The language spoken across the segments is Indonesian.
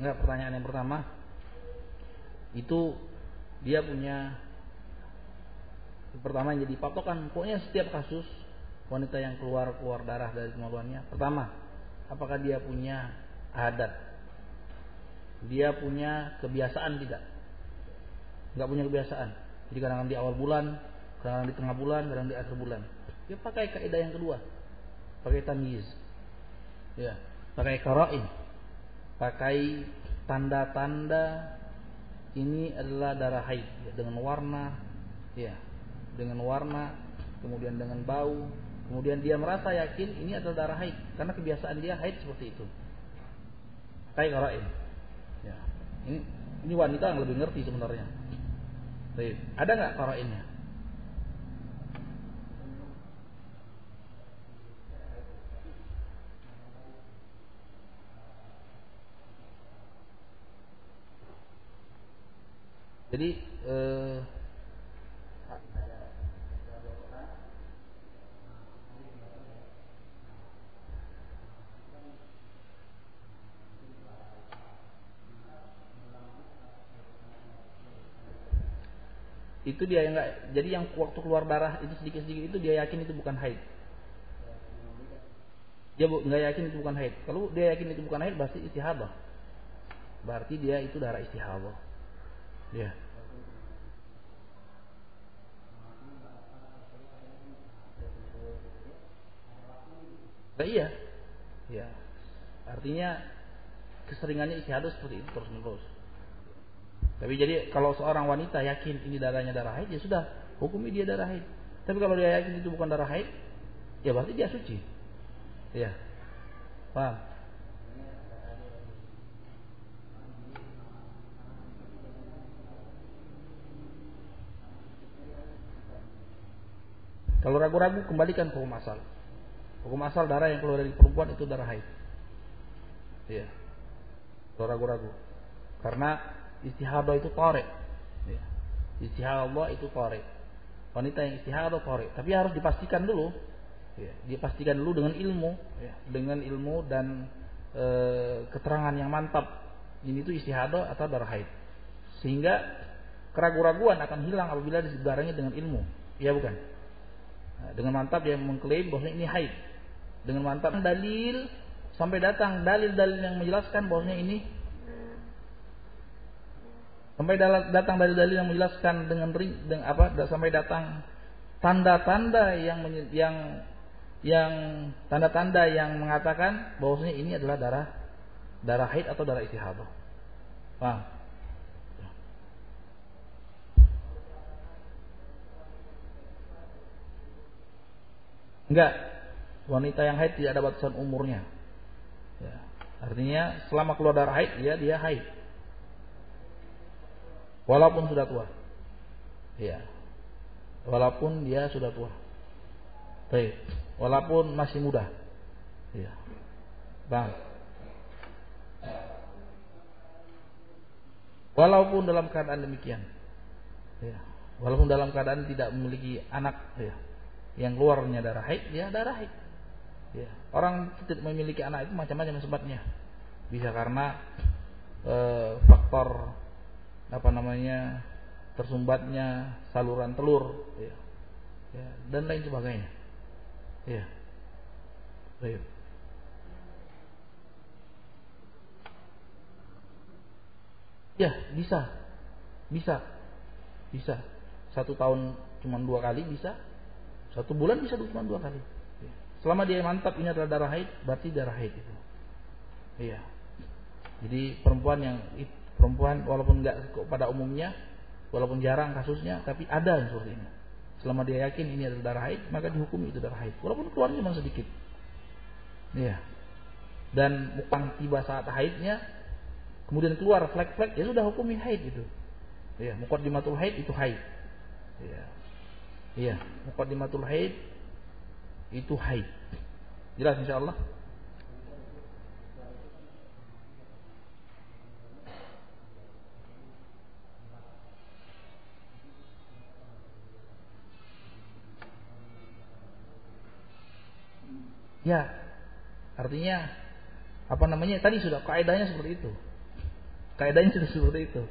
Enggak, pertanyaan yang pertama itu dia punya pertama jadi patokan. Pokoknya setiap kasus wanita yang keluar keluar darah dari kemaluannya pertama apakah dia punya adat? Dia punya kebiasaan tidak? Nggak punya kebiasaan. Jadi kadang-kadang di awal bulan kadang-kadang di tengah bulan kadang di akhir bulan. Dia pakai kaidah yang kedua pakai tamyiz. Ya pakai karain pakai tanda-tanda ini adalah darah haid ya, dengan warna ya dengan warna kemudian dengan bau kemudian dia merasa yakin ini adalah darah haid karena kebiasaan dia haid seperti itu. Kayak karain ya ini ini wanita yang lebih ngerti sebenarnya. Baik. ada nggak karainnya Jadi eh, itu dia yang enggak jadi yang waktu keluar darah itu sedikit sedikit itu dia yakin itu bukan haid. Dia nggak yakin itu bukan haid. Kalau dia yakin itu bukan haid berarti istihadah berarti dia itu darah istihadah Ya. Nah, iya. Ya. Artinya keseringannya istihadah seperti itu terus menerus. Tapi jadi kalau seorang wanita yakin ini darahnya darah haid, ya sudah hukumi dia darah haid. Tapi kalau dia yakin itu bukan darah haid, ya berarti dia suci. Ya. Paham? Kalau ragu-ragu kembalikan ke hukum asal. Hukum asal darah yang keluar dari perempuan itu darah haid. Iya. Kalau ragu-ragu. Karena istihadah itu tarik. Ya. Istihadah itu tarik. Wanita yang istihadah tarik. Tapi harus dipastikan dulu. Ya. Dipastikan dulu dengan ilmu. Ya. Dengan ilmu dan e, keterangan yang mantap. Ini itu istihadah atau darah haid. Sehingga keraguan-raguan akan hilang apabila disebarangnya dengan ilmu. Iya bukan? Dengan mantap dia mengklaim bahwa ini haid. Dengan mantap dalil sampai datang dalil-dalil yang menjelaskan bahwasanya ini sampai datang dalil-dalil yang menjelaskan dengan ring dengan apa sampai datang tanda-tanda yang yang yang tanda-tanda yang mengatakan bahwasanya ini adalah darah darah haid atau darah istihadah. Paham? Enggak. Wanita yang haid tidak ada batasan umurnya. Ya. Artinya selama keluar darah haid ya dia haid. Walaupun sudah tua. Ya. Walaupun dia sudah tua. Baik. Walaupun masih muda. Ya. Bang. Walaupun dalam keadaan demikian. Ya. Walaupun dalam keadaan tidak memiliki anak, ya yang keluarnya darah haid, ya darah haid. Ya. Orang tidak memiliki anak itu macam-macam sebabnya. Bisa karena e, faktor apa namanya tersumbatnya saluran telur, ya. Ya, dan lain sebagainya. Ya. Baik. Ya, bisa. Bisa. Bisa. Satu tahun cuma dua kali bisa, satu bulan bisa cuma dua kali. Selama dia mantap ini adalah darah haid, berarti darah haid itu. Iya. Jadi perempuan yang perempuan walaupun nggak pada umumnya, walaupun jarang kasusnya, tapi ada yang seperti ini. Selama dia yakin ini adalah darah haid, maka dihukum itu darah haid. Walaupun keluarnya cuma sedikit. Iya. Dan bukan tiba saat haidnya, kemudian keluar flek-flek, ya sudah hukumi haid itu. Iya, mukaddimatul haid itu haid. Iya. Iya, muqaddimatul haid itu haid. Jelas insyaallah? Ya, artinya apa namanya? Tadi sudah kaidahnya seperti itu. Kaidahnya sudah seperti itu.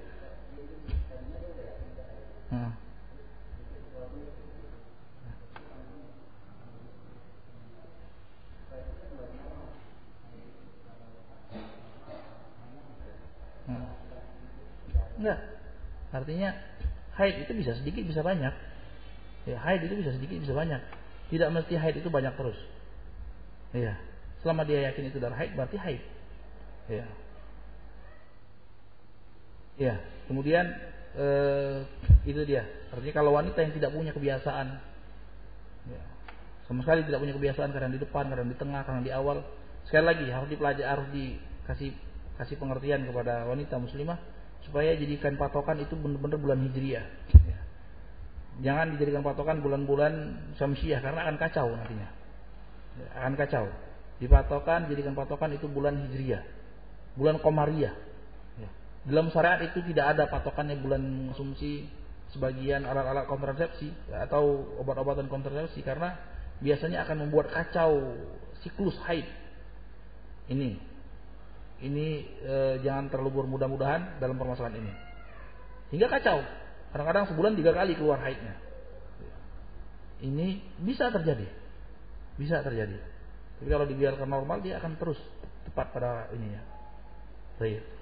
Hmm. Enggak. Artinya haid itu bisa sedikit bisa banyak. Ya, haid itu bisa sedikit bisa banyak. Tidak mesti haid itu banyak terus. Iya. Selama dia yakin itu darah haid berarti haid. Iya. Iya. Kemudian eh, itu dia. Artinya kalau wanita yang tidak punya kebiasaan, ya, sama sekali tidak punya kebiasaan karena di depan, karena di tengah, karena di awal, sekali lagi harus dipelajari, harus dikasih kasih pengertian kepada wanita muslimah supaya jadikan patokan itu benar-benar bulan hijriah. Ya. Jangan dijadikan patokan bulan-bulan samsiah karena akan kacau nantinya. Ya, akan kacau. Dipatokan jadikan patokan itu bulan hijriah, bulan komariah. Ya. Dalam syariat itu tidak ada patokannya bulan konsumsi sebagian alat-alat kontrasepsi atau obat-obatan kontrasepsi karena biasanya akan membuat kacau siklus haid. Ini ini e, jangan terlalu bermudah-mudahan dalam permasalahan ini. Hingga kacau. Kadang-kadang sebulan tiga kali keluar haidnya. Ini bisa terjadi. Bisa terjadi. Tapi kalau dibiarkan normal dia akan terus tepat pada ininya. Baik.